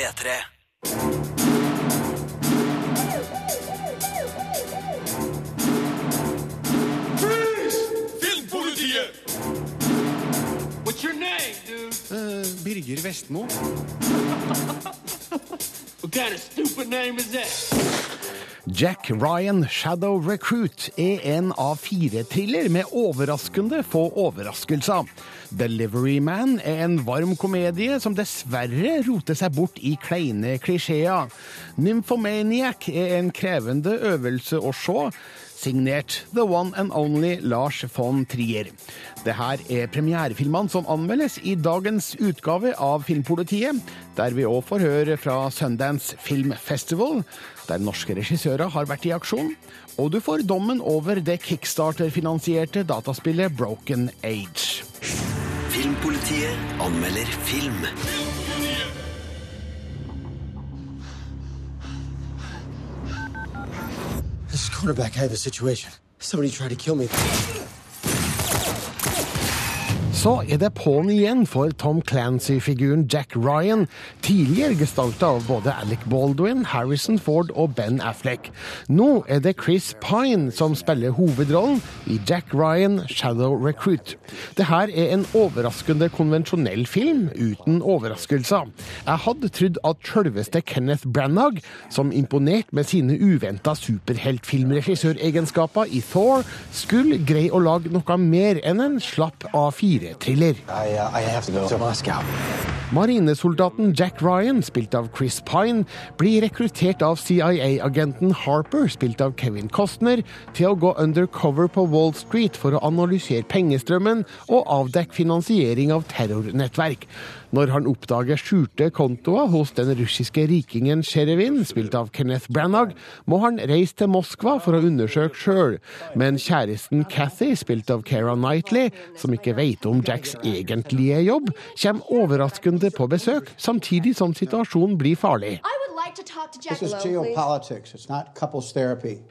P3. Filmpolitiet! What's your name, dude? Birger Vestmo. What kind of stupid name is that? Jack Ryan Shadow Recruit er en av fire thriller med overraskende få overraskelser. Delivery Man er en varm komedie som dessverre roter seg bort i kleine klisjeer. Nymphomaniac er en krevende øvelse å se. Signert The One and Only Lars von Trier. Det her er premierefilmene som anmeldes i dagens utgave av Filmpolitiet, der vi òg får høre fra Sundance Film Festival, der norske regissører har vært i aksjon. Og du får dommen over det kickstarter-finansierte dataspillet Broken Age. Filmpolitiet anmelder film. This is quarterback. I have a situation. Somebody tried to kill me. Så er det på'n igjen for Tom Clancy-figuren Jack Ryan, tidligere gestalta av både Alec Baldwin, Harrison Ford og Ben Affleck. Nå er det Chris Pine som spiller hovedrollen i Jack Ryan Shadow Recruit. Det her er en overraskende konvensjonell film, uten overraskelser. Jeg hadde trodd at sjølveste Kenneth Branagh, som imponerte med sine uventa superheltfilmregissøregenskaper i Thor, skulle greie å lage noe mer enn en slapp A4-thriller. I, uh. Marinesoldaten Jack Ryan, spilt av Chris Pine, blir rekruttert av CIA-agenten Harper, spilt av Kevin Costner, til å gå undercover på Wall Street for å analysere pengestrømmen og avdekke finansiering av terrornettverk. Når han oppdager skjulte kontoer hos den russiske rikingen Sherevin, spilt av Kenneth Branagh, må han reise til Moskva for å undersøke sjøl. Men kjæresten Cathy, spilt av Keira Knightley, som ikke vet om Jacks egentlige jobb, kommer overraskende på besøk, samtidig som situasjonen blir farlig.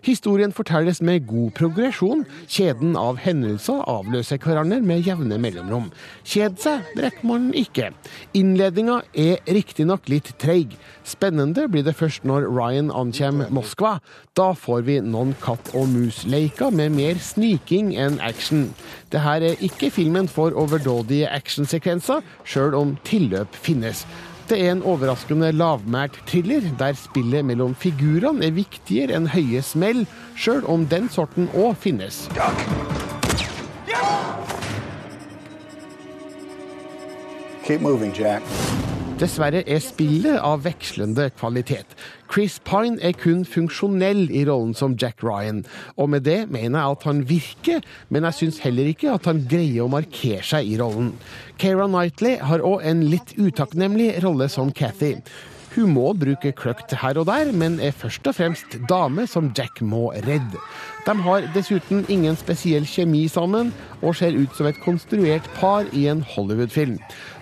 Historien fortelles med god progresjon. Kjeden av hendelser avløser hverandre med jevne mellomrom. Kjede seg rekker man ikke. Innledninga er riktignok litt treig. Spennende blir det først når Ryan ankommer Moskva. Da får vi noen katt og mus-leika med mer sniking enn action. Det her er ikke filmen for overdådige actionsekvenser, sjøl om tilløp finnes. Det er en overraskende lavmælt thriller, der spillet mellom figurene er viktigere enn høye smell, sjøl om den sorten òg finnes. Keep moving, Jack. Dessverre er spillet av vekslende kvalitet. Chris Pine er kun funksjonell i rollen som Jack Ryan, og med det mener jeg at han virker, men jeg syns heller ikke at han greier å markere seg i rollen. Keira Knightley har òg en litt utakknemlig rolle som Cathy. Hun må bruke kløkt her og der, men er først og fremst dame som Jack må redde. De har dessuten ingen spesiell kjemi sammen, og ser ut som et konstruert par i en Hollywood-film.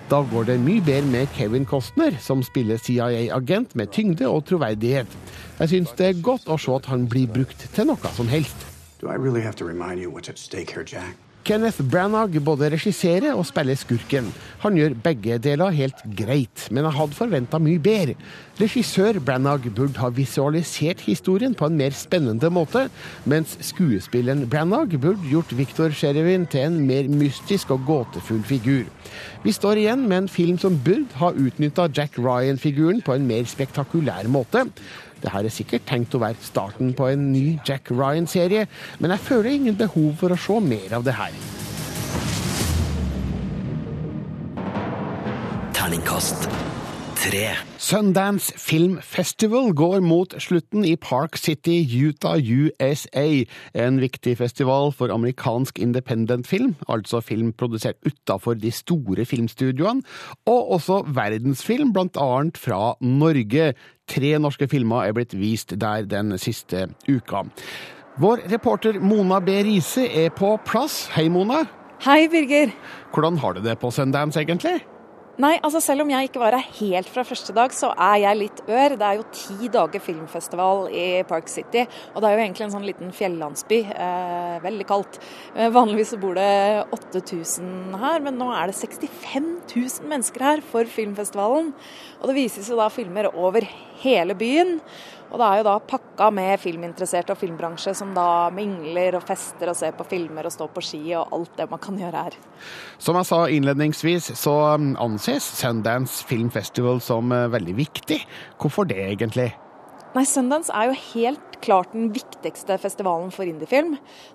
Da går det mye bedre med Kevin Costner, som spiller CIA-agent med tyngde og troverdighet. Jeg syns det er godt å se at han blir brukt til noe som helst. Do I really have to remind you what's at stake here, Jack? Kenneth Branagh både regisserer og spiller skurken. Han gjør begge deler helt greit, men jeg hadde forventa mye bedre. Regissør Branagh burde ha visualisert historien på en mer spennende måte, mens skuespilleren Branagh burde gjort Victor Sherevin til en mer mystisk og gåtefull figur. Vi står igjen med en film som burde ha utnytta Jack Ryan-figuren på en mer spektakulær måte. Det her er sikkert tenkt å være starten på en ny Jack Ryan-serie, men jeg føler ingen behov for å se mer av det her. Terningkast tre. Sundance Film Festival går mot slutten i Park City, Utah, USA. En viktig festival for amerikansk independent film, altså film produsert utafor de store filmstudioene, og også verdensfilm, blant annet fra Norge. Tre norske filmer er blitt vist der den siste uka. Vår reporter Mona B. Riise er på plass. Hei, Mona. Hei, Birger. Hvordan har du det på Sundance, egentlig? Nei, altså selv om jeg ikke var her helt fra første dag, så er jeg litt ør. Det er jo ti dager filmfestival i Park City, og det er jo egentlig en sånn liten fjellandsby. Eh, veldig kaldt. Eh, vanligvis så bor det 8000 her, men nå er det 65 000 mennesker her for filmfestivalen. Og det vises jo da filmer over hele byen. Og det er jo da pakka med filminteresserte og filmbransje som da mingler og fester og ser på filmer og står på ski og alt det man kan gjøre her. Som jeg sa innledningsvis, så um, anses Sundance Film Festival som uh, veldig viktig. Hvorfor det, egentlig? Nei, Sundance er jo helt klart den viktigste festivalen for indiefilm.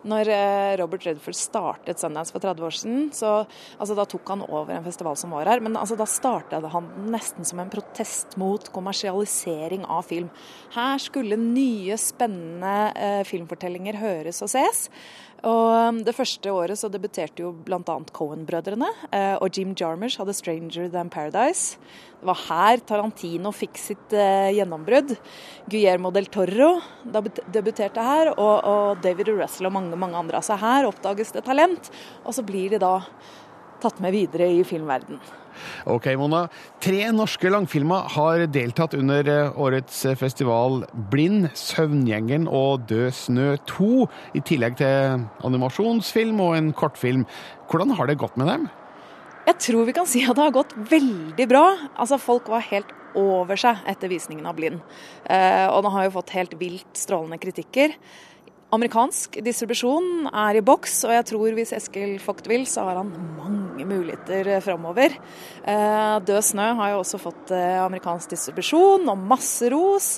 Når eh, Robert Redford startet Sundance for 30 år siden, så altså, da tok han over en festival som var her. Men altså, da startet han nesten som en protest mot kommersialisering av film. Her skulle nye, spennende eh, filmfortellinger høres og ses. Og um, Det første året så debuterte jo bl.a. Cohen-brødrene, eh, og Jim Jarmers hadde 'Stranger Than Paradise'. Det var her Tarantino fikk sitt eh, gjennombrudd. Guillermo del Toro debuterte her, og, og David Russell og mange, mange andre. Altså her oppdages det talent, og så blir de da tatt med videre i filmverden. Ok, Mona. Tre norske langfilmer har deltatt under eh, årets festival Blind, Søvngjengeren og Død snø 2, i tillegg til animasjonsfilm og en kortfilm. Hvordan har det gått med dem? Jeg tror vi kan si at det har gått veldig bra. Altså, Folk var helt over seg etter visningen av Blind. Eh, og den har jo fått helt vilt strålende kritikker. Amerikansk distribusjon er i boks, og jeg tror hvis Eskil Vogt vil, så har han mange muligheter framover. Eh, Død snø har jo også fått eh, amerikansk distribusjon og masse ros.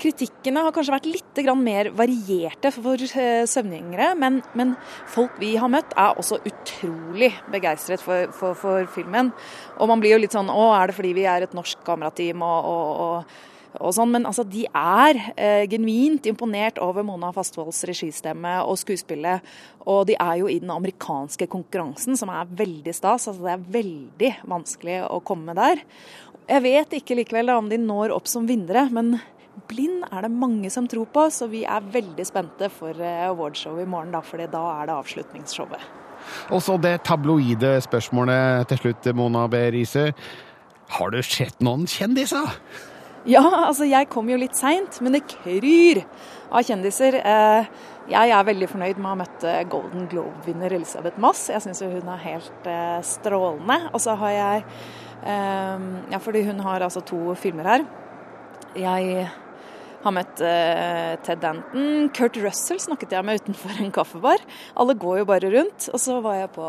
Kritikkene har kanskje vært litt mer varierte for eh, søvngjengere, men, men, folk vi har møtt er også utrolig begeistret for, for, for, filmen. Og man blir jo litt sånn Å, er det fordi vi er et norsk kamerateam og, og, og og sånn, men altså, de er eh, genuint imponert over Mona Fastvolds registemme og skuespillet. Og de er jo i den amerikanske konkurransen, som er veldig stas. altså Det er veldig vanskelig å komme der. Jeg vet ikke likevel da, om de når opp som vinnere, men Blind er det mange som tror på, så vi er veldig spente for eh, awardshowet i morgen, da, for da er det avslutningsshowet. Og så det tabloide spørsmålet til slutt, Mona B. Riise. Har du sett noen kjendiser? Ja, altså jeg kom jo litt seint, men det kryr av kjendiser. Eh, jeg er veldig fornøyd med å ha møtt eh, Golden Globe-vinner Elisabeth Moss. Jeg syns hun er helt eh, strålende. Og så har jeg Ja, fordi hun har altså to filmer her. Jeg har møtt Ted Danton. Kurt Russell snakket jeg med utenfor en kaffebar. Alle går jo bare rundt. Og så var jeg på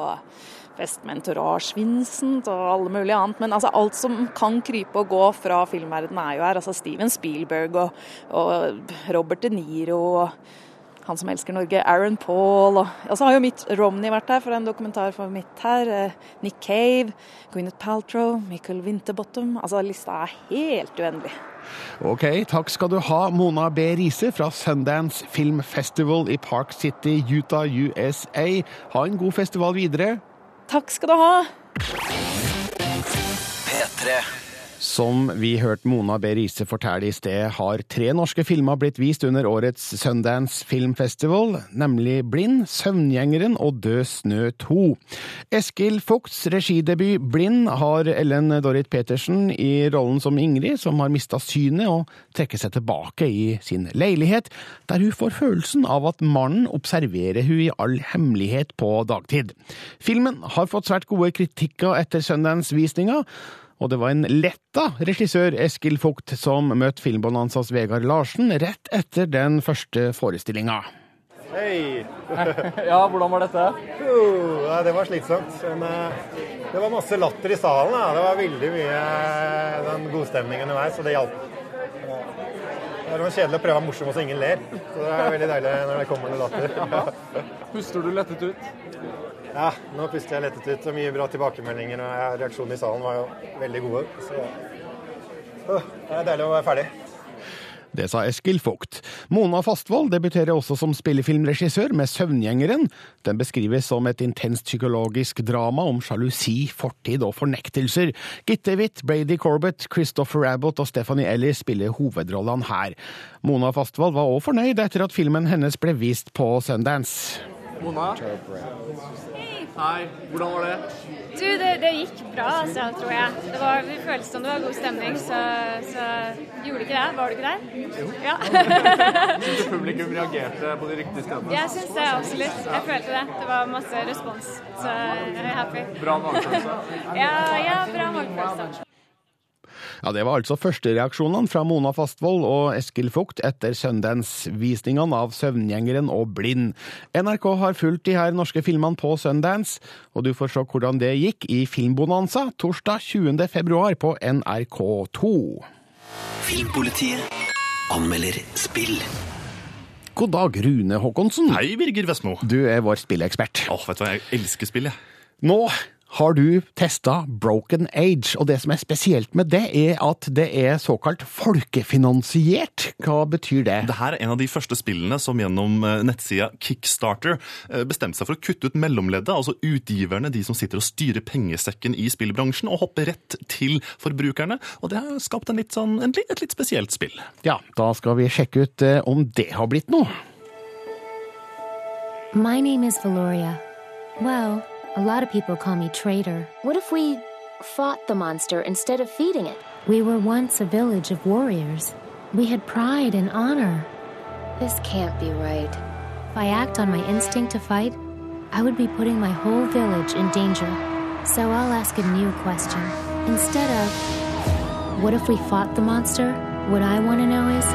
fest med Entourage Vincent og alle mulige annet. Men altså, alt som kan krype og gå fra filmverdenen er jo her. Altså Steven Spielberg og, og Robert De Niro og han som elsker Norge, Aaron Paul. Og, og så har jo Mitt Romney vært her for en dokumentar for mitt her. Eh, Nick Cave, Gwyneth Paltrow, Michael Winterbottom. Altså lista er helt uendelig. Ok, takk skal du ha, Mona B. Riise fra Sundance Film Festival i Park City, Utah, USA. Ha en god festival videre. Takk skal du ha. P3. Som vi hørte Mona B. Riise fortelle i sted, har tre norske filmer blitt vist under årets Sundance Film Festival, nemlig Blind, Søvngjengeren og Død snø 2. Eskil Fugts regidebut Blind har Ellen Dorrit Petersen i rollen som Ingrid, som har mista synet og trekker seg tilbake i sin leilighet, der hun får følelsen av at mannen observerer hun i all hemmelighet på dagtid. Filmen har fått svært gode kritikker etter Sundance-visninga, og det var en letta regissør, Eskil Fugt, som møtte Filmbonanzas Vegard Larsen rett etter den første forestillinga. Hei! ja, hvordan var dette? Uh, det var slitsomt. Men uh, det var masse latter i salen. Da. Det var veldig mye uh, den godstemningen underveis, så det hjalp. Det er kjedelig å prøve å være morsom og så ingen ler. Så det er veldig deilig når det kommer noe latter. Puster du lettet ut? Ja, nå puster jeg lettet ut. og Mye bra tilbakemeldinger. og Reaksjonene i salen var jo veldig gode. Så det er deilig å være ferdig. Det sa Eskil Vogt. Mona Fastvold debuterer også som spillefilmregissør med Søvngjengeren. Den beskrives som et intenst psykologisk drama om sjalusi, fortid og fornektelser. Gitte Witt, Brady Corbett, Christopher Abbott og Stephanie Ellis spiller hovedrollene her. Mona Fastvold var òg fornøyd etter at filmen hennes ble vist på Sundance. Mona? Hei. Hvordan var det? Du, det, det gikk bra, altså, tror jeg. Det, var, det føltes som det var god stemning, så, så gjorde ikke det? Var du ikke der? Jo. Ja. Syns publikum reagerte på de riktige stedene? jeg syns det, absolutt. Jeg følte det. Det var masse respons, så jeg er happy. Bra magefølelse? Ja, ja, bra magefølelse. Ja, Det var altså førstereaksjonene fra Mona Fastvold og Eskil Fugt etter Sundance-visningene av Søvngjengeren og Blind. NRK har fulgt de her norske filmene på Sundance, og du får se hvordan det gikk i Filmbonanza torsdag 20. februar på NRK2. Filmpolitiet anmelder spill. God dag, Rune Håkonsen. Hei, Birger Vestmo. Du er vår spillekspert. Åh, vet du hva, jeg elsker spill, jeg. Nå har du testa Broken Age, og det som er spesielt med det, er at det er såkalt folkefinansiert. Hva betyr det? Det her er en av de første spillene som gjennom eh, nettsida Kickstarter eh, bestemte seg for å kutte ut mellomleddet, altså utgiverne, de som sitter og styrer pengesekken i spillbransjen, og hoppe rett til forbrukerne. Og det har skapt en litt sånn, et litt spesielt spill. Ja, da skal vi sjekke ut eh, om det har blitt noe. My name is Valoria. Well, a lot of people call me traitor. What if we fought the monster instead of feeding it? We were once a village of warriors. We had pride and honor. This can't be right. If I act on my instinct to fight, I would be putting my whole village in danger. So I'll ask a new question. Instead of, what if we fought the monster? What I want to know is,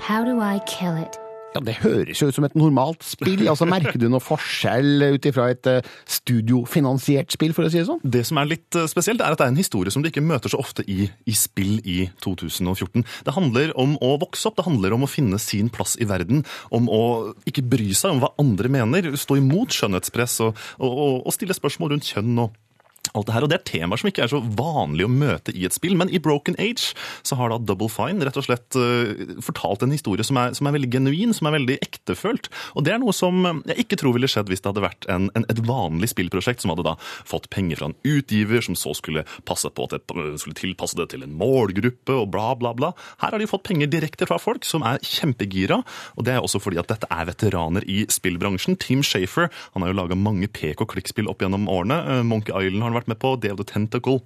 how do I kill it? Ja, Det høres jo ut som et normalt spill. altså Merker du noe forskjell ut ifra et eh, studiofinansiert spill, for å si det sånn? Det som er litt eh, spesielt, er at det er en historie som du ikke møter så ofte i, i spill i 2014. Det handler om å vokse opp, det handler om å finne sin plass i verden, om å ikke bry seg om hva andre mener, stå imot skjønnhetspress og, og, og, og stille spørsmål rundt kjønn og alt det her, og Det er temaer som ikke er så vanlig å møte i et spill, men i Broken Age så har da Double Fine rett og slett uh, fortalt en historie som er, som er veldig genuin, som er veldig ektefølt. Og Det er noe som jeg ikke tror ville skjedd hvis det hadde vært en, en, et vanlig spillprosjekt som hadde da fått penger fra en utgiver, som så skulle passe på at det skulle tilpasse det til en målgruppe og bla, bla, bla. Her har de fått penger direkte fra folk som er kjempegira, og det er også fordi at dette er veteraner i spillbransjen. Tim Shafer han har jo laga mange pek og klikk-spill opp gjennom årene. Eh, Monkey Island har han vært med på, Day of the Tentacle.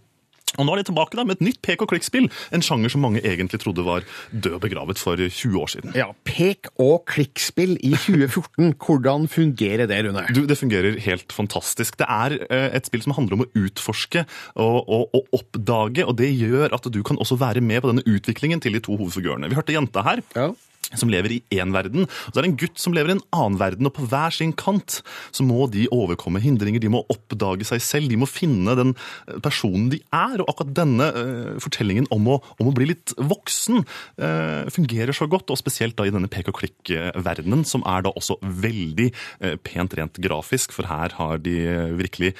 Og nå er de tilbake da med et nytt pek og klikk-spill, en sjanger som mange egentlig trodde var død og begravet for 20 år siden. Ja, Pek og klikkspill i 2014. Hvordan fungerer det, Rune? Du, Det fungerer helt fantastisk. Det er eh, et spill som handler om å utforske og, og, og oppdage, og det gjør at du kan også være med på denne utviklingen til de to hovedfigurene. Vi hørte jenta her. Som lever i én verden. Og så er det en gutt som lever i en annen verden, og på hver sin kant så må de overkomme hindringer. De må oppdage seg selv, de må finne den eh, personen de er. Og akkurat denne uh, fortellingen om å, om å bli litt voksen uh, fungerer så godt, og spesielt da i denne pek og klikk-verdenen, som er da også veldig uh, pent rent grafisk, for her har de virkelig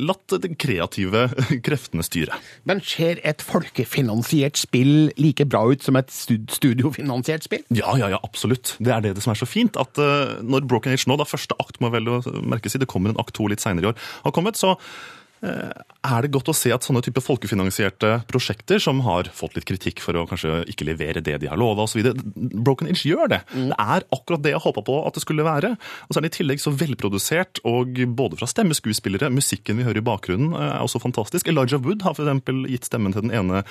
latt de kreative kreftene styre. Men ser et folkefinansiert spill like bra ut som et studiofinansiert spill? Ja, ja, ja, absolutt. Det er det som er så fint. At uh, når Broken Age nå, da første akt må vel merkes i, det kommer en akt to litt seinere i år, har kommet, så uh, er det godt å se at sånne type folkefinansierte prosjekter, som har fått litt kritikk for å kanskje ikke levere det de har lova osv., Broken Age gjør det. Det er akkurat det jeg håpa på at det skulle være. Og så er det i tillegg så velprodusert, og både fra stemmeskuespillere, musikken vi hører i bakgrunnen eh, er også fantastisk. Elijah Wood har f.eks. gitt stemmen til den ene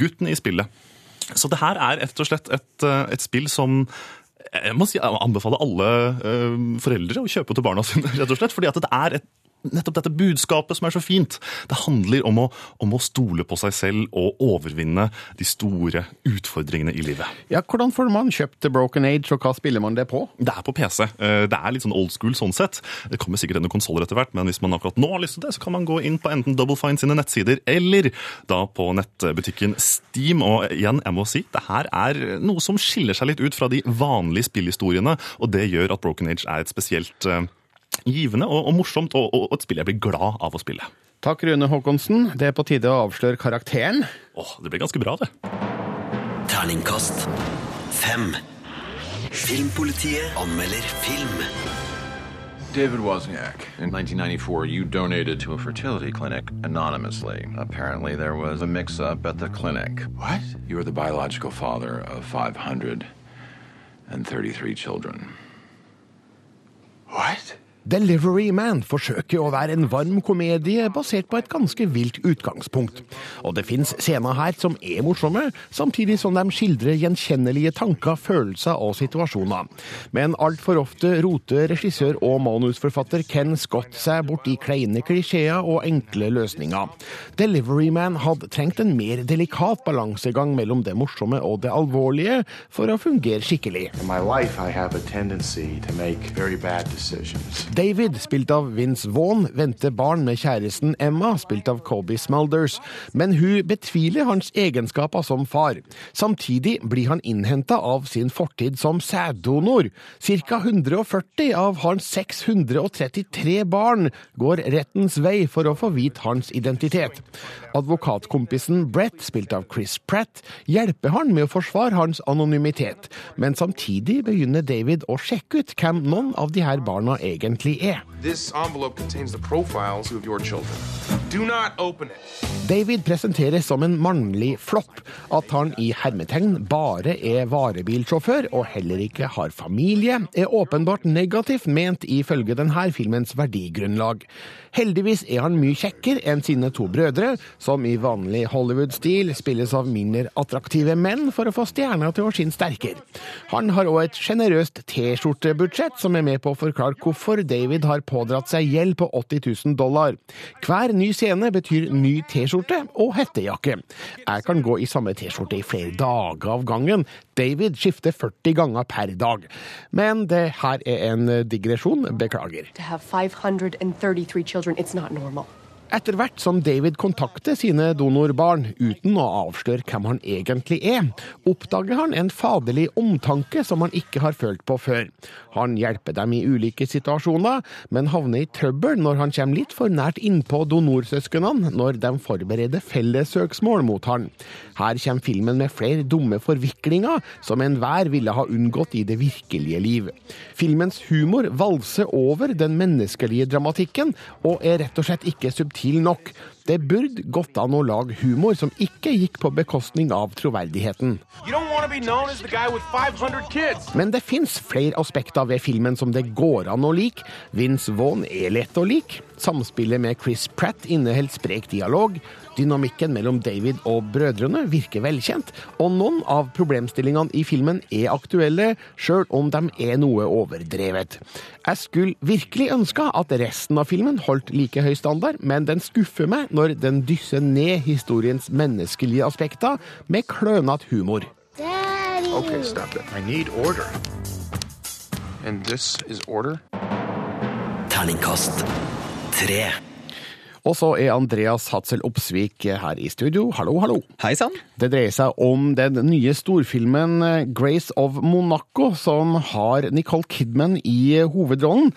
gutten i spillet. Så det her er rett og slett et, eh, et spill som jeg må si, jeg anbefaler alle eh, foreldre å kjøpe til barna sine, rett og slett. Fordi at det er et, nettopp dette budskapet som er så fint. Det handler om å, om å stole på seg selv og overvinne de store utfordringene i livet. Ja, Hvordan får man kjøpt Broken Age, og hva spiller man det på? Det er på PC. Eh, Det er litt sånn old school sånn sett. Det kommer sikkert noen konsoller etter hvert, men hvis man akkurat nå har lyst til det, så kan man gå inn på enten Double Fine sine nettsider, eller da på nettbutikken Steam. Og igjen, jeg må si, det her er noe som skiller seg litt ut fra de vanlige spillhistoriene, og det gjør at Broken Age er et spesielt eh, givende og, og morsomt, og, og et spill jeg blir glad av å spille. Takk, Rune Håkonsen. Det er på tide å avsløre karakteren. Åh, det ble ganske bra, det. Terningkast fem. Filmpolitiet anmelder film. David Wozniak, in 1994, you donated to a fertility clinic anonymously. Apparently, there was a mix up at the clinic. What? You are the biological father of 533 children. Delivery Man forsøker å være en varm komedie basert på et ganske vilt utgangspunkt. Og det fins scener her som er morsomme, samtidig som de skildrer gjenkjennelige tanker, følelser og situasjoner. Men altfor ofte roter regissør og manusforfatter Ken Scott seg bort i kleine klisjeer og enkle løsninger. Delivery Man hadde trengt en mer delikat balansegang mellom det morsomme og det alvorlige for å fungere skikkelig. In my life, I have a tendency to make very bad decisions. David, spilt av Vince Vaughn, venter barn med kjæresten Emma, spilt av Colby Smulders, men hun betviler hans egenskaper som far. Samtidig blir han innhenta av sin fortid som sæddonor. Ca 140 av hans 633 barn går rettens vei for å få vite hans identitet. Advokatkompisen Brett, spilt av Chris Pratt, hjelper han med å forsvare hans anonymitet, men samtidig begynner David å sjekke ut hvem noen av de her barna egentlig er. This envelope contains the profiles of your. David presenteres som en mannlig flopp. At han i hermetegn bare er varebilsjåfør og heller ikke har familie, er åpenbart negativt ment ifølge denne filmens verdigrunnlag. Heldigvis er han mye kjekkere enn sine to brødre, som i vanlig Hollywood-stil spilles av mindre attraktive menn for å få stjerna til å skinne sterkere. Han har òg et sjenerøst T-skjortebudsjett som er med på å forklare hvorfor David har pådratt seg gjeld på 80 000 dollar. Hver ny scene betyr ny T-skjorte og hettejakke. Jeg kan gå i samme T-skjorte i flere dager av gangen. David skifter 40 ganger per dag. Men det her er en digresjon. Beklager. To have 533 children, it's not normal. Etter hvert som David kontakter sine donorbarn uten å avsløre hvem han egentlig er, oppdager han en faderlig omtanke som han ikke har følt på før. Han hjelper dem i ulike situasjoner, men havner i trøbbel når han kommer litt for nært innpå donorsøsknene når de forbereder fellessøksmål mot han. Her kommer filmen med flere dumme forviklinger som enhver ville ha unngått i det virkelige liv. Filmens humor valser over den menneskelige dramatikken, og er rett og slett ikke subtil nok. Det burde gått an å lage humor som ikke gikk på bekostning av troverdigheten. You don't want to be known as the guy with 500 kids. Men det fins flere aspekter ved filmen som det går an å like. Vince Vaughn er lett å like. Samspillet med Chris Pratt inneholder sprek dialog. Dynamikken mellom David og brødrene virker velkjent, og noen av problemstillingene i filmen er aktuelle, sjøl om de er noe overdrevet. Jeg skulle virkelig ønska at resten av filmen holdt like høy standard, men den skuffer meg når den dysser ned historiens menneskelige aspekter med klønete humor. Daddy. Okay, stop it. I need order. And this is order? Terningkast tre. Og så er Andreas Hatzel Opsvik her i studio. Hallo, hallo. Hei sann. Det dreier seg om den nye storfilmen Grace of Monaco, som har Nicole Kidman i hovedrollen.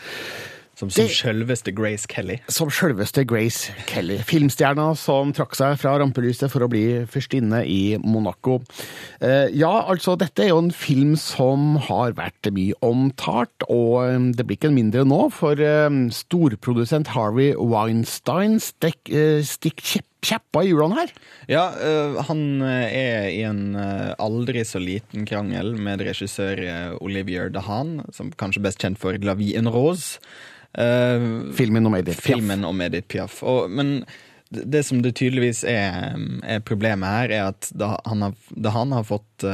Som, som sjølveste Grace Kelly. Som selveste Grace Kelly. Filmstjerna som trakk seg fra rampelyset for å bli fyrstinne i Monaco. Eh, ja, altså, dette er jo en film som har vært mye omtalt, og eh, det blir ikke en mindre nå, for eh, storprodusent Harvey Weinstein stikk, stikk kjepp kjeppa i hjulene her. Ja, uh, han er i en uh, aldri så liten krangel med regissør Olivier Dahan, som kanskje best kjent for La Vie en Rose. Filmen om Edith Piaf. Filmen om Edith Piaf. Og, men det som det tydeligvis er, er problemet her, er at da han har, da han har fått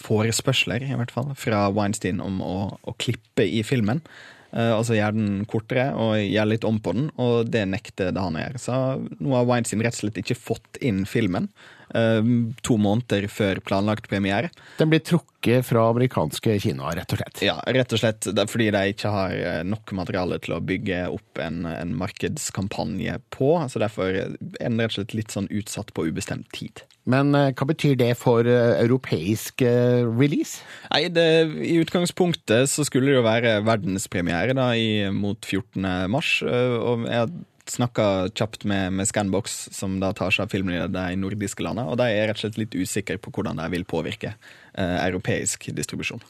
forespørsler, i hvert fall, fra Weinstein om å, å klippe i filmen. Uh, altså gjøre den kortere og gjøre litt om på den, og det nekter det han å gjøre. Så nå har Weinstein rett og slett ikke fått inn filmen to måneder før planlagt premiere. Den blir trukket fra amerikanske kinoer, rett og slett? Ja, rett og slett fordi de ikke har nok materiale til å bygge opp en, en markedskampanje på. Så derfor er den rett og slett litt sånn utsatt på ubestemt tid. Men uh, hva betyr det for europeisk release? Nei, det, I utgangspunktet så skulle det jo være verdenspremiere da, i, mot 14. mars. og jeg snakka kjapt med, med Scanbox, som da tar seg av filmen i de nordiske landene, og de er rett og slett litt usikre på hvordan de vil påvirke europeisk distribusjon.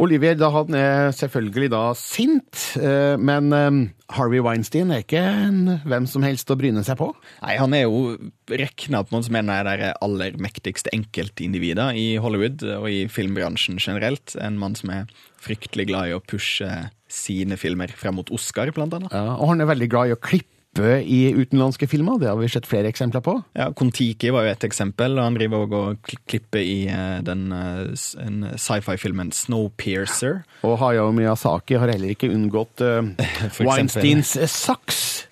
Olivier, da han er selvfølgelig da sint, eh, men eh, Harvey Weinstein er ikke en hvem som helst å bryne seg på? Nei, han er jo rekna på noen som en av de aller mektigste enkeltindivider i Hollywood og i filmbransjen generelt. En mann som er fryktelig glad i å pushe sine filmer frem mot Oscar, blant annet. Ja, og han er veldig glad i å klippe i utenlandske filmer, det har vi sett flere eksempler på. Ja, Kon-Tiki var jo et eksempel, og han driver også og kl- klipper i eh, den eh, sci-fi-filmen Snowpiercer. Og Hayao Miyazaki har heller ikke unngått uh, Weinsteins saks.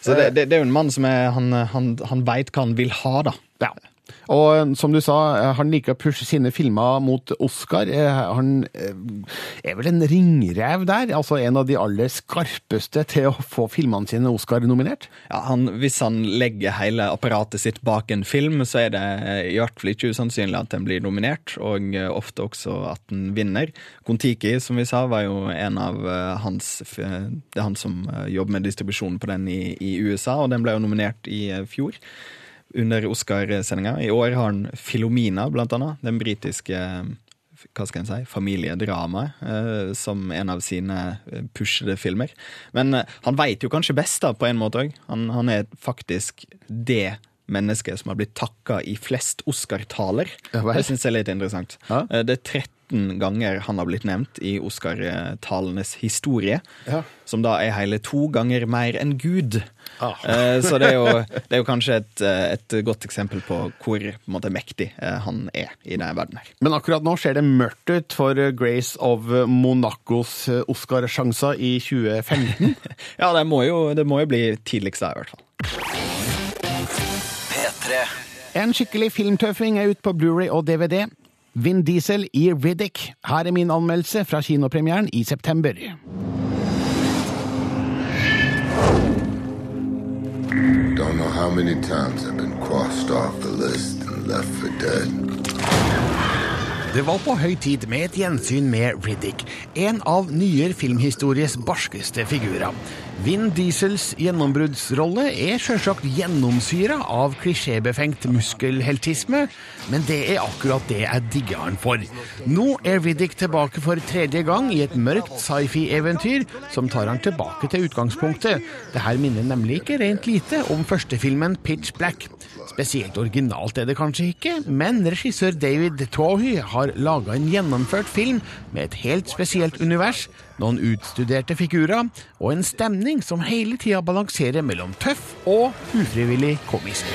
Så det, det, det er jo en mann som er, han, han, han veit hva han vil ha, da. Ja. Og eh, som du sa, eh, han liker å pushe sine filmer mot Oscar. Eh, Han er vel en ringrev der, altså en av de aller skarpeste til å få filmene sine Oscar-nominert. Ja, han, hvis han legger hele apparatet sitt bak en film, så er det i hvert fall ikke usannsynlig at den blir nominert, og ofte også at den vinner. Kon-Tiki, som vi sa, var jo en av hans Det er han som jobber med distribusjonen på den i, i USA, og den ble jo nominert i fjor. Under Oscar-sendinga. I år har han Filomena, blant annet. Den britiske eh, hva skal en si, familiedramaet eh, som en av sine eh, pushede filmer. Men eh, han veit jo kanskje best, da, på en måte òg. Han, han er faktisk det mennesket som har blitt takka i flest Oscar-taler. Ja, det syns jeg er litt interessant. Eh, Det er 13 ganger han har blitt nevnt i Oscar-talenes historie. Ja. Som da er hele to ganger mer enn Gud. Ah. Så det er, jo, det er jo kanskje et, eh, et godt eksempel på hvor på en måte, mektig eh, han er i denne verden her. Men akkurat nå ser det mørkt ut for eh, Grace of Monacos eh, Oscar-sjanser i 2015. Ja, det må jo, det må jo bli tidligst da, i hvert fall. P3. En skikkelig filmtøffing er ute på Blu-ray og DVD. Vin Diesel i Riddick. Her er min anmeldelse fra kinopremieren i september. Don't know how many times I've been crossed off the list and left for dead. Det var på høy tid med et gjensyn med Riddick, en av nyere filmhistories barskeste figurer. Vin Diesels gjennombruddsrolle er sjølsagt gjennomsyra av klisjébefengt muskelheltisme, men det er akkurat det jeg digger han for. Nå er Riddick tilbake for tredje gang i et mørkt sci-fi-eventyr som tar han tilbake til utgangspunktet. Det her minner nemlig ikke rent lite om førstefilmen Pitch Black. Spesielt originalt er det kanskje ikke, men regissør David Twohy har laga en gjennomført film med et helt spesielt univers, noen utstuderte figurer og en stemning som hele tida balanserer mellom tøff og ufrivillig komisk.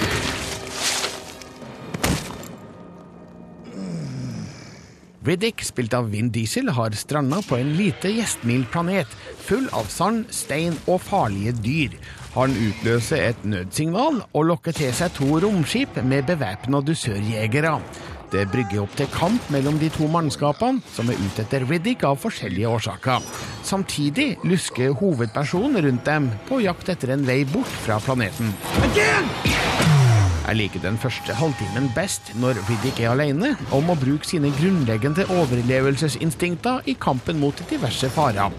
Riddick, spilt av Vin Diesel, har stranda på en lite gjestmild planet, full av sand, stein og farlige dyr. Han utløser et nødsignal og lokker til seg to romskip med bevæpna dusørjegere. Det brygger opp til kamp mellom de to mannskapene, som er ute etter Riddick av forskjellige årsaker. Samtidig lusker hovedpersonen rundt dem på jakt etter en vei bort fra planeten. Jeg liker den første halvtimen best når Riddick er alene, og må bruke sine grunnleggende overlevelsesinstinkter i kampen mot diverse farer.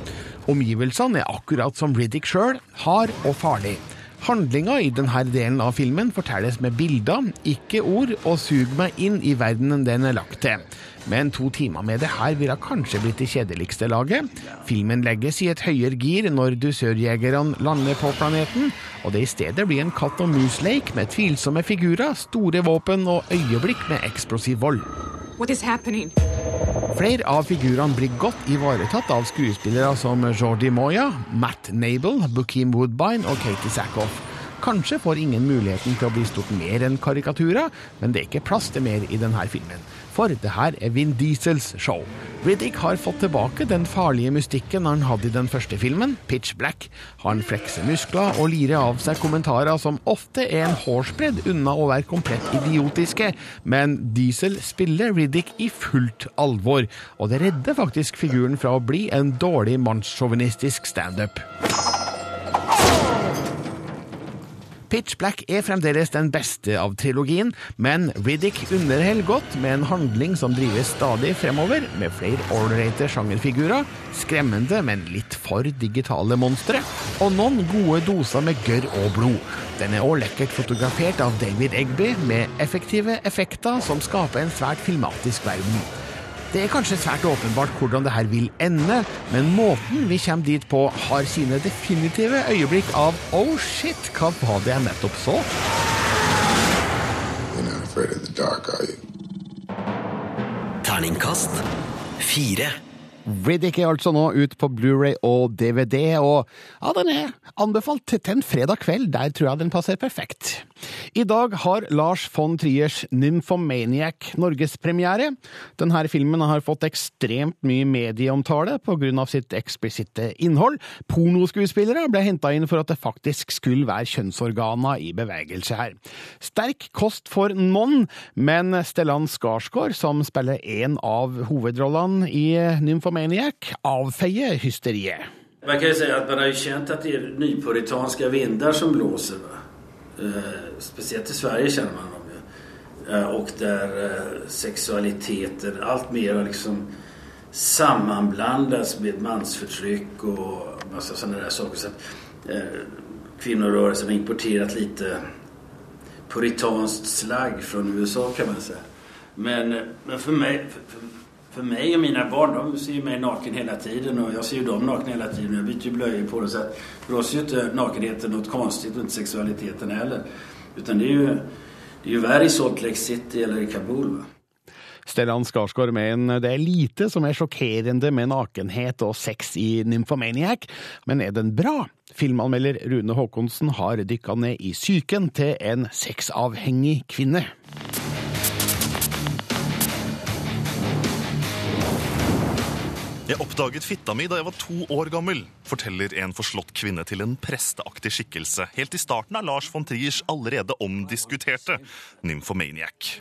Omgivelsene er akkurat som Riddick sjøl, hard og farlig. Handlinga i denne delen av filmen fortelles med bilder, ikke ord, og suger meg inn i verdenen den er lagt til. Men to timer med det her ville kanskje blitt det kjedeligste laget. Filmen legges i et høyere gir når dusørjegerne lander på planeten, og det i stedet blir en katt og mus-leik med tvilsomme figurer, store våpen og øyeblikk med eksplosiv vold. What is happening? Flere av figurene blir godt ivaretatt av skuespillere som Jordi Moya, Matt Nable, Bukim Woodbine og Katie Sackhoff. Kanskje får ingen muligheten til å bli stort mer enn karikaturer, men det er ikke plass til mer i denne filmen. For det her er Vin Diesels show. Riddick har fått tilbake den farlige mystikken han hadde i den første filmen, Pitch Black. Han flekser muskler og lirer av seg kommentarer som ofte er en hårsbredd unna å være komplett idiotiske, men Diesel spiller Riddick i fullt alvor, og det redder faktisk figuren fra å bli en dårlig mannssjåvinistisk standup. Pitch Black er fremdeles den beste av trilogien, men Riddick underholder godt med en handling som drives stadig fremover, med flere ålreite sjangerfigurer, skremmende, men litt for digitale monstre, og noen gode doser med gørr og blod. Den er også lekkert fotografert av David Egby, med effektive effekter som skaper en svært filmatisk verden. Det er kanskje svært åpenbart hvordan det her vil ende, men måten vi kommer dit på, har sine definitive øyeblikk av oh shit, hva var det jeg nettopp så? Terningkast fire. Riddick er altså nå ut på Blu-ray og DVD, og ja, den er anbefalt til en fredag kveld. Der tror jeg den passer perfekt. I dag har Lars von Triers Nymphomaniac norgespremiere. Denne filmen har fått ekstremt mye medieomtale av sitt eksplisitte innhold. Pornoskuespillere ble henta inn for at det faktisk skulle være kjønnsorgana i bevegelse her. Sterk kost for noen, men Stellan Skarsgård, som spiller en av hovedrollene i Nymphomaniac, avfeier hysteriet. Man kan jo si at man har jo kjent at det er nypuritanske vindar som blåser. Eh, speciellt i Sverige kjenner man dem. Eh, der där eh, sexualiteten alt mer liksom sammenblandes med mannsfortrykk og masse sånne der saker. Så eh, kvinnorörelsen har importerat lite puritanskt slagg fra USA kan man si. Men, men for meg for, för, för mig och mina barn, de ser ju mig naken hela tiden och jag ser ju dem nakna hela tiden. Jag byter ju blöjor på dem. Så att för oss är ju inte nakenheten något konstigt och inte sexualiteten heller. Utan det är ju, det är ju värre i Salt Lake City eller i Kabul. Va? Stellan Skarsgård mener det er lite som er sjokkerende med nakenhet og sex i Nymphomaniac, men er den bra? Filmanmelder Rune Haakonsen har dykka ned i psyken til en sexavhengig kvinne. Jeg oppdaget fitta mi da jeg var to år gammel, forteller en forslått kvinne til en presteaktig skikkelse helt i starten av Lars von Triers allerede omdiskuterte Nymphomaniac.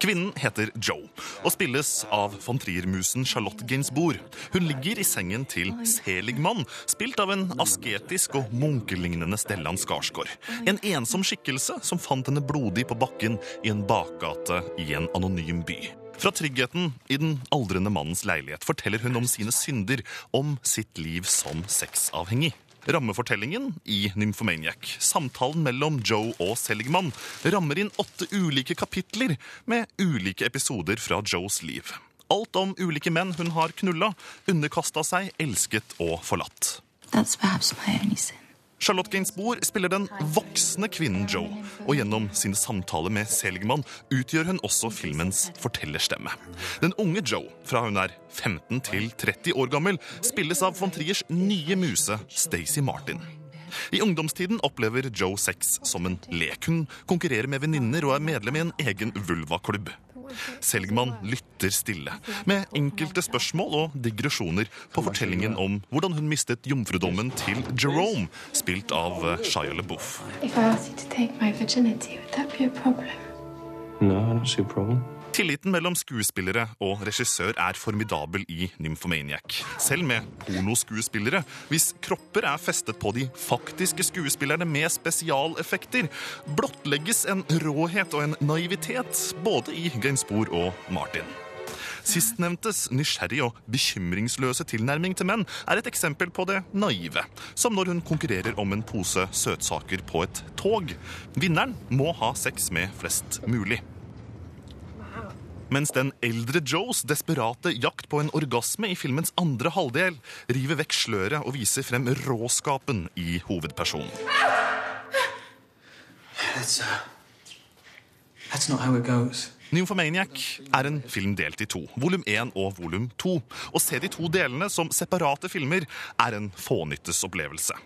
Kvinnen heter Joe og spilles av von Trier-musen Charlotte Gainsbourg. Hun ligger i sengen til Seligmann, spilt av en asketisk og munkelignende Stellan Skarsgård. En ensom skikkelse som fant henne blodig på bakken i en bakgate i en anonym by. Fra tryggheten i den aldrende mannens leilighet forteller hun om sine synder, om sitt liv som sexavhengig. Rammefortellingen i Nymphomaniac, samtalen mellom Joe og Seligman, rammer inn åtte ulike kapitler med ulike episoder fra Joes liv. Alt om ulike menn hun har knulla, underkasta seg, elsket og forlatt. That's perhaps my only sin. Charlotte Gainsbourg spiller den voksne kvinnen Joe, og gjennom sine samtaler med Seligman utgjør hun også filmens fortellerstemme. Den unge Joe, fra hun er 15 til 30 år gammel, spilles av von Triers nye muse Stacey Martin. I ungdomstiden opplever Joe sex som en lek. Hun konkurrerer med venninner og er medlem i en egen vulvaklubb. Selgman lytter stille, med enkelte spørsmål og digresjoner på fortellingen om hvordan hun mistet jomfrudommen til Jerome, spilt av eh, Shia LaBeouf. If I asked you to take my virginity, would that be problem? No, I don't see a problem. Tilliten mellom skuespillere og regissør er formidabel i Nymphomaniac. Selv med pornoskuespillere, hvis kropper er festet på de faktiske skuespillerne med spesialeffekter, blottlegges en råhet og en naivitet både i Gainsbourg og Martin. Sistnevntes nysgjerrig og bekymringsløse tilnærming til menn er et eksempel på det naive, som når hun konkurrerer om en pose søtsaker på et tog. Vinneren må ha sex med flest mulig. Mens den eldre Joes desperate jakt på en orgasme i filmens andre halvdel river vekk sløret og viser frem råskapen i hovedpersonen. That's, uh, that's not how it goes. Nymphomaniac er en film delt i to, volum 1 og volum 2. Å se de to delene som separate filmer er en fånyttes opplevelse.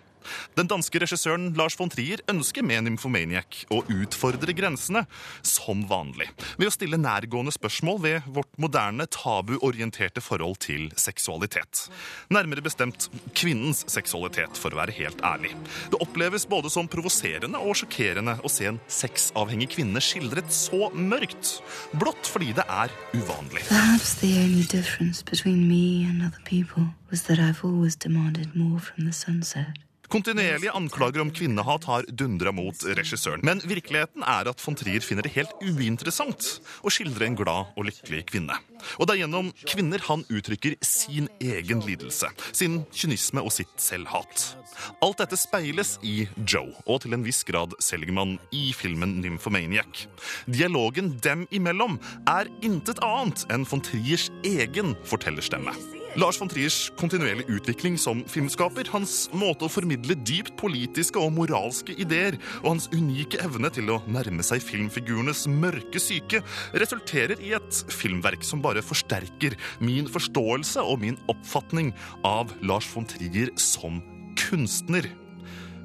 Den danske regissøren Lars von Trier ønsker med Nymphomaniac å utfordre grensene, som vanlig, ved å stille nærgående spørsmål ved vårt moderne, tabuorienterte forhold til seksualitet. Nærmere bestemt kvinnens seksualitet, for å være helt ærlig. Det oppleves både som provoserende og sjokkerende å se en sexavhengig kvinne skildret så mørkt, blått fordi det er uvanlig. Perhaps the only difference between me and other people was that I've always demanded more from the sunset. Kontinuerlige anklager om kvinnehat har dundra mot regissøren. Men virkeligheten er at von Trier finner det helt uinteressant å skildre en glad og lykkelig kvinne. Og det er gjennom kvinner han uttrykker sin egen lidelse, sin kynisme og sitt selvhat. Alt dette speiles i Joe, og til en viss grad Seligman i filmen Nymphomaniac. Dialogen dem imellom er intet annet enn von Triers egen fortellerstemme. Lars von Triers kontinuerlige utvikling som filmskaper, hans måte å formidle dypt politiske og moralske ideer, og hans unike evne til å nærme seg filmfigurenes mørke syke, resulterer i et filmverk som bare forsterker min forståelse og min oppfatning av Lars von Trier som kunstner.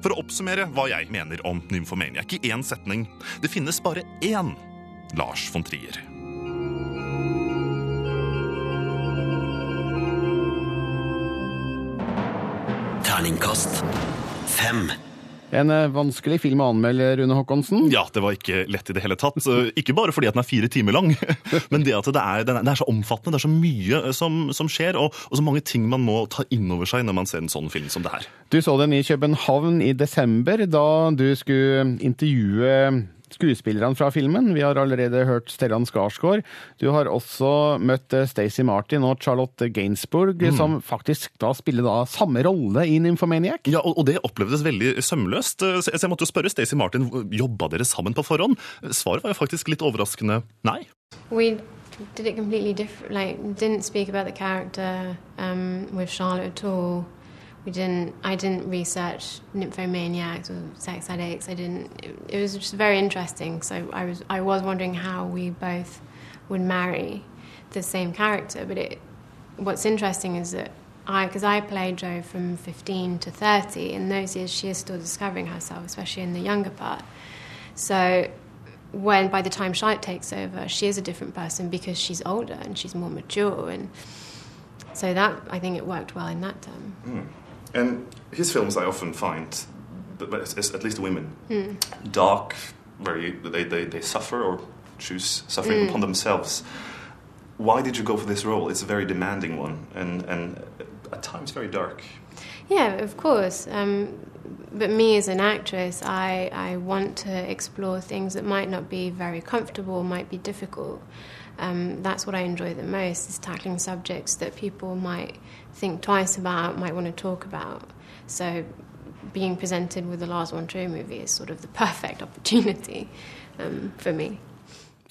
For å oppsummere hva jeg mener om Nymphomaniac i én setning det finnes bare én Lars von Trier. Terningkast fem. En eh, vanskelig film å anmelde, Rune Håkonsen. Ja, det var ikke lett i det hele tatt. Ikke bare fordi at den er fire timer lang, men det at det er, er, det er så omfattende. Det er så mye eh, som, som skjer, og, og så mange ting man må ta inn over seg når man ser en sånn film som det her. Du så den i København i desember, da du skulle intervjue skuespillerne fra filmen. Vi har allerede hørt Stellan Skarsgård. Du har også møtt eh, Stacey Martin og Charlotte Gainsbourg, Mm. som faktisk da spiller da samme rolle i Nymphomaniac. Ja, og, og det opplevdes veldig sømløst. Eh, så jeg måtte jo spørre Stacey Martin jobba dere sammen på forhånd. Svaret var jo faktisk litt overraskende nei. We did it completely different. Like, didn't speak about the character um, with Charlotte at all. We didn't. I didn't research nymphomaniacs or sex addicts. I didn't. It, it was just very interesting. So I was. I was wondering how we both would marry the same character. But it. What's interesting is that I, because I played Jo from 15 to 30. In those years, she is still discovering herself, especially in the younger part. So when by the time Charlotte takes over, she is a different person because she's older and she's more mature, and so that I think it worked well in that term. Mm. And his films I often find, at least women, Mm. dark, very they, they, they suffer or choose suffering Mm. upon themselves. Why did you go for this role? It's a very demanding one and, and at times very dark. Yeah, of course. Um, but me as an actress, I, I want to explore things that might not be very comfortable, might be difficult. Um, that's what I enjoy the most is tackling subjects that people might think twice about, might want to talk about. So being presented with the Lars von Trier movie is sort of the perfect opportunity um, for me.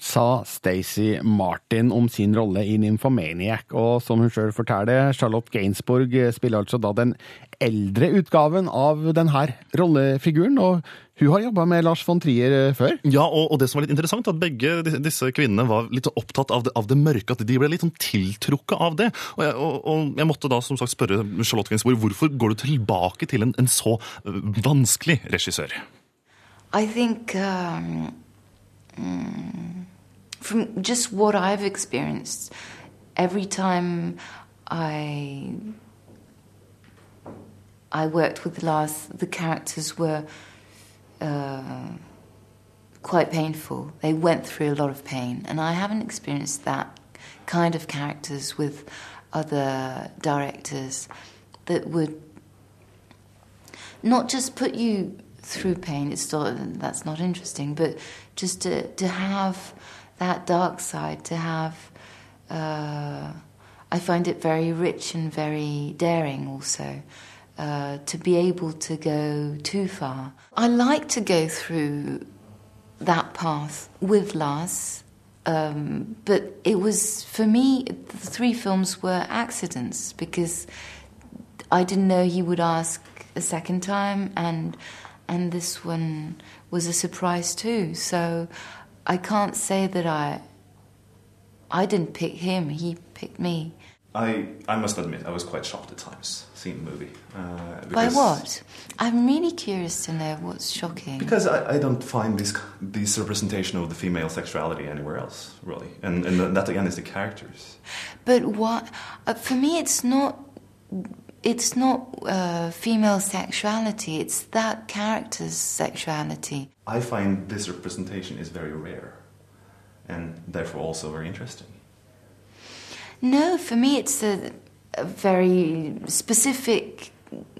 Sa Stacey Martin om sin rolle i Nymphomaniac. Og som hun sjøl forteller, Charlotte Gainsbourg spiller altså da den eldre utgaven av denne rollefiguren. Og hun har jobba med Lars von Trier før. Ja, og, og det som var litt interessant, at begge disse kvinnene var litt opptatt av det, av det mørke, at de ble litt sånn tiltrukket av det. Og jeg, og, og jeg måtte da som sagt spørre Charlotte Gainsbourg, hvorfor går du tilbake til en, en så øh, vanskelig regissør? I think um, mm, from just what I've experienced, every time I I worked with Lars, the characters were uh, quite painful. They went through a lot of pain, and I haven't experienced that kind of characters with other directors that would not just put you through pain. It's that's not interesting, but just to to have that dark side, to have. Uh, I find it very rich and very daring, also. Uh, to be able to go too far. I like to go through that path with Lars, um, but it was, for me, the three films were accidents because I didn't know he would ask a second time, and and this one was a surprise too. So I can't say that I I didn't pick him; he picked me. I, I must admit, I was quite shocked at times seeing the movie. Uh, By what? I'm really curious to know what's shocking. Because I, I don't find this this representation of the female sexuality anywhere else, really. And, and that again is the characters. But what? Uh, for me, it's not. It's not uh, female sexuality. It's that character's sexuality. I find this representation is very rare, and therefore also very interesting. No, for me, it's a, a very specific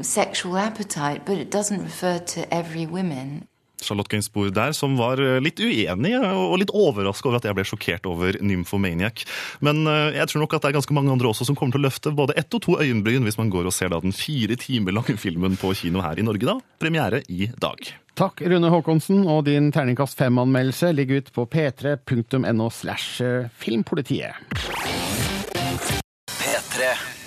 sexual appetite, but it doesn't refer to every woman. Charlotte Gainsbourg der, som var eh, litt uenig og litt overrasket over at jeg ble sjokkert over Nymphomaniac. Men eh, jeg tror nok at det er ganske mange andre også som kommer til å løfte både ett og to øyenbryn hvis man går og ser da den fire timer lange filmen på kino her i Norge. da. Premiere i dag. Takk, Rune Haakonsen, og din terningkast fem-anmeldelse ligger ut på p3.no slash filmpolitiet. P3.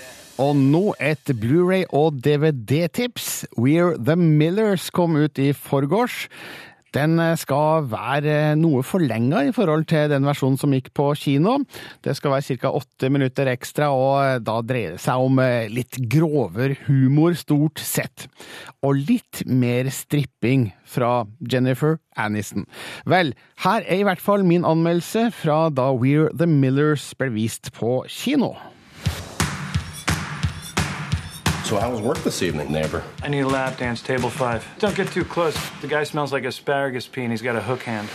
Og nå et Blu-ray- og DVD-tips. We're The Millers kom ut i forgårs. Den skal være noe forlenga i forhold til den versjonen som gikk på kino. Det skal være ca. åtte minutter ekstra, og da dreier det seg om litt grovere humor, stort sett. Og litt mer stripping fra Jennifer Aniston. Vel, her er i hvert fall min anmeldelse fra da We're The Millers ble vist på kino. So how was work this evening, neighbor? I need a lap dance, table five. Don't get too close. The guy smells like asparagus pea and he's got a hook hand.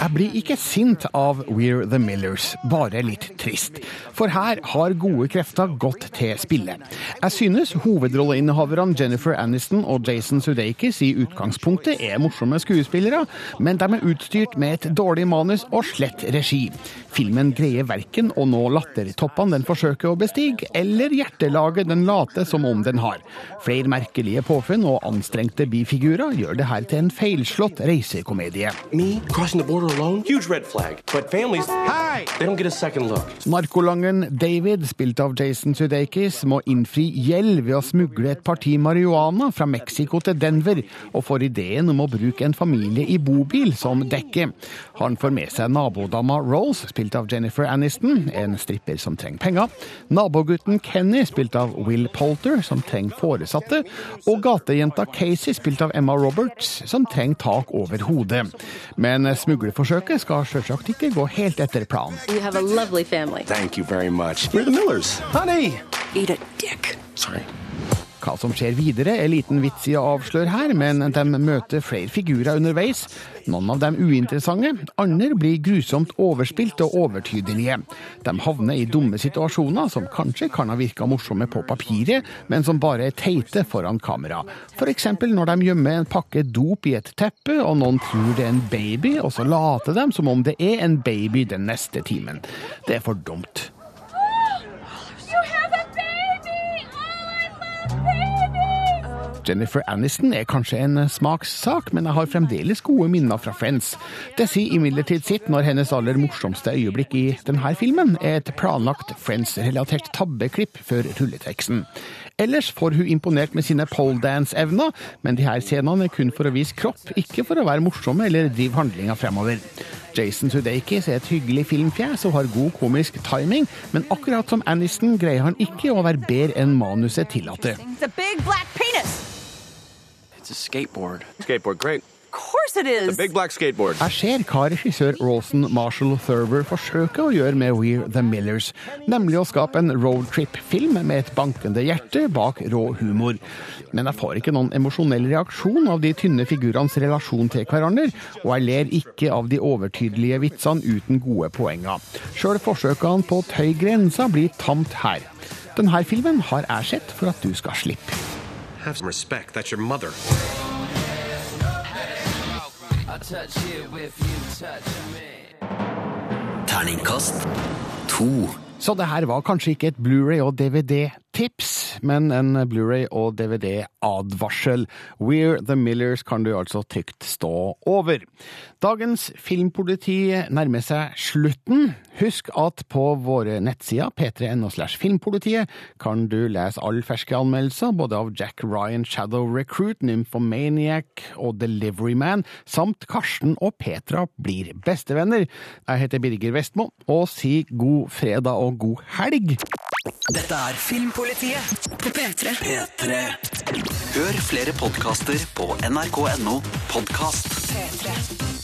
Jeg blir ikke sint av We're The Millers, bare litt trist. For her har gode krefter gått til spille. Jeg synes hovedrolleinnehaverne Jennifer Aniston og Jason Sudeikis i utgangspunktet er morsomme skuespillere, men de er utstyrt med et dårlig manus og slett regi. Filmen greier verken å nå lattertoppene den forsøker å bestige, eller hjertelaget den later som om den har. Flere merkelige påfunn og anstrengte bifigurer gjør det her til en feilslått reisekomedie. Narkolangen David, spilt av Jason Sudeikis, må innfri gjeld ved å smugle et parti marihuana fra Mexico til Denver, og får ideen om å bruke en familie i bobil som dekke. Han får med seg nabodama Rose, spilt av Jennifer Aniston, en stripper som trenger penger, nabogutten Kenny, spilt av Will Polter, som trenger foresatte, og gatejenta Casey, spilt av Emma Roberts, som trenger tak over hodet. Men smuglerforsøket skal selvsagt ikke gå helt etter planen. You have a lovely family. Thank you very. We're the Millers. Honey! Eat a dick. Sorry. Hva som skjer videre er liten vits i å avsløre her, men de møter flere figurer underveis. Noen av dem uinteressante, andre blir grusomt overspilt og overtydelige. De havner i dumme situasjoner som kanskje kan ha virka morsomme på papiret, men som bare er teite foran kamera. F.eks. når de gjemmer en pakke dop i et teppe, og noen tror det er en baby, og så later de som om det er en baby den neste timen. Det er for dumt. Jennifer Aniston er kanskje en smakssak, men jeg har fremdeles gode minner fra Friends. Det sier imidlertid sitt når hennes aller morsomste øyeblikk i denne filmen er et planlagt Friends-relatert tabbeklipp før rulleteksten. Ellers får hun imponert med sine poledance-evner, men de her scenene er kun for å vise kropp, ikke for å være morsomme eller drive handlinga fremover. Jason Sudeikis er et hyggelig filmfjes og har god komisk timing, men akkurat som Aniston greier han ikke å være bedre enn manuset tillater. It's a skateboard. Skateboard, great. Of course it is. a big black skateboard. Jeg ser hva regissør Rawson Marshall Thurber forsøker å gjøre med We're The Millers, nemlig å skape en roadtrip-film med et bankende hjerte bak rå humor. Men jeg får ikke noen emosjonell reaksjon av de tynne figurenes relasjon til hverandre, og jeg ler ikke av de overtydelige vitsene uten gode poenger. Sjøl forsøkene på å tøye grensa blir tamt her. Denne filmen har jeg sett for at du skal slippe. Have some respect. That's your mother. Terningkast to. Så det her var kanskje ikke et Blu-ray og DVD-tips, men en Blu-ray og DVD-advarsel. We're The Millers kan du altså trygt stå over. Dagens Filmpoliti nærmer seg slutten. Husk at på våre nettsider p3.no slash filmpolitiet kan du lese alle ferske anmeldelser, både av Jack Ryan Shadow Recruit, Nymphomaniac og Delivery Man, samt Karsten og Petra blir bestevenner. Jeg heter Birger Vestmo, og si god fredag og god helg. Dette er Filmpolitiet på P3. P3. Hør flere podkaster på nrk.no podkast. P3.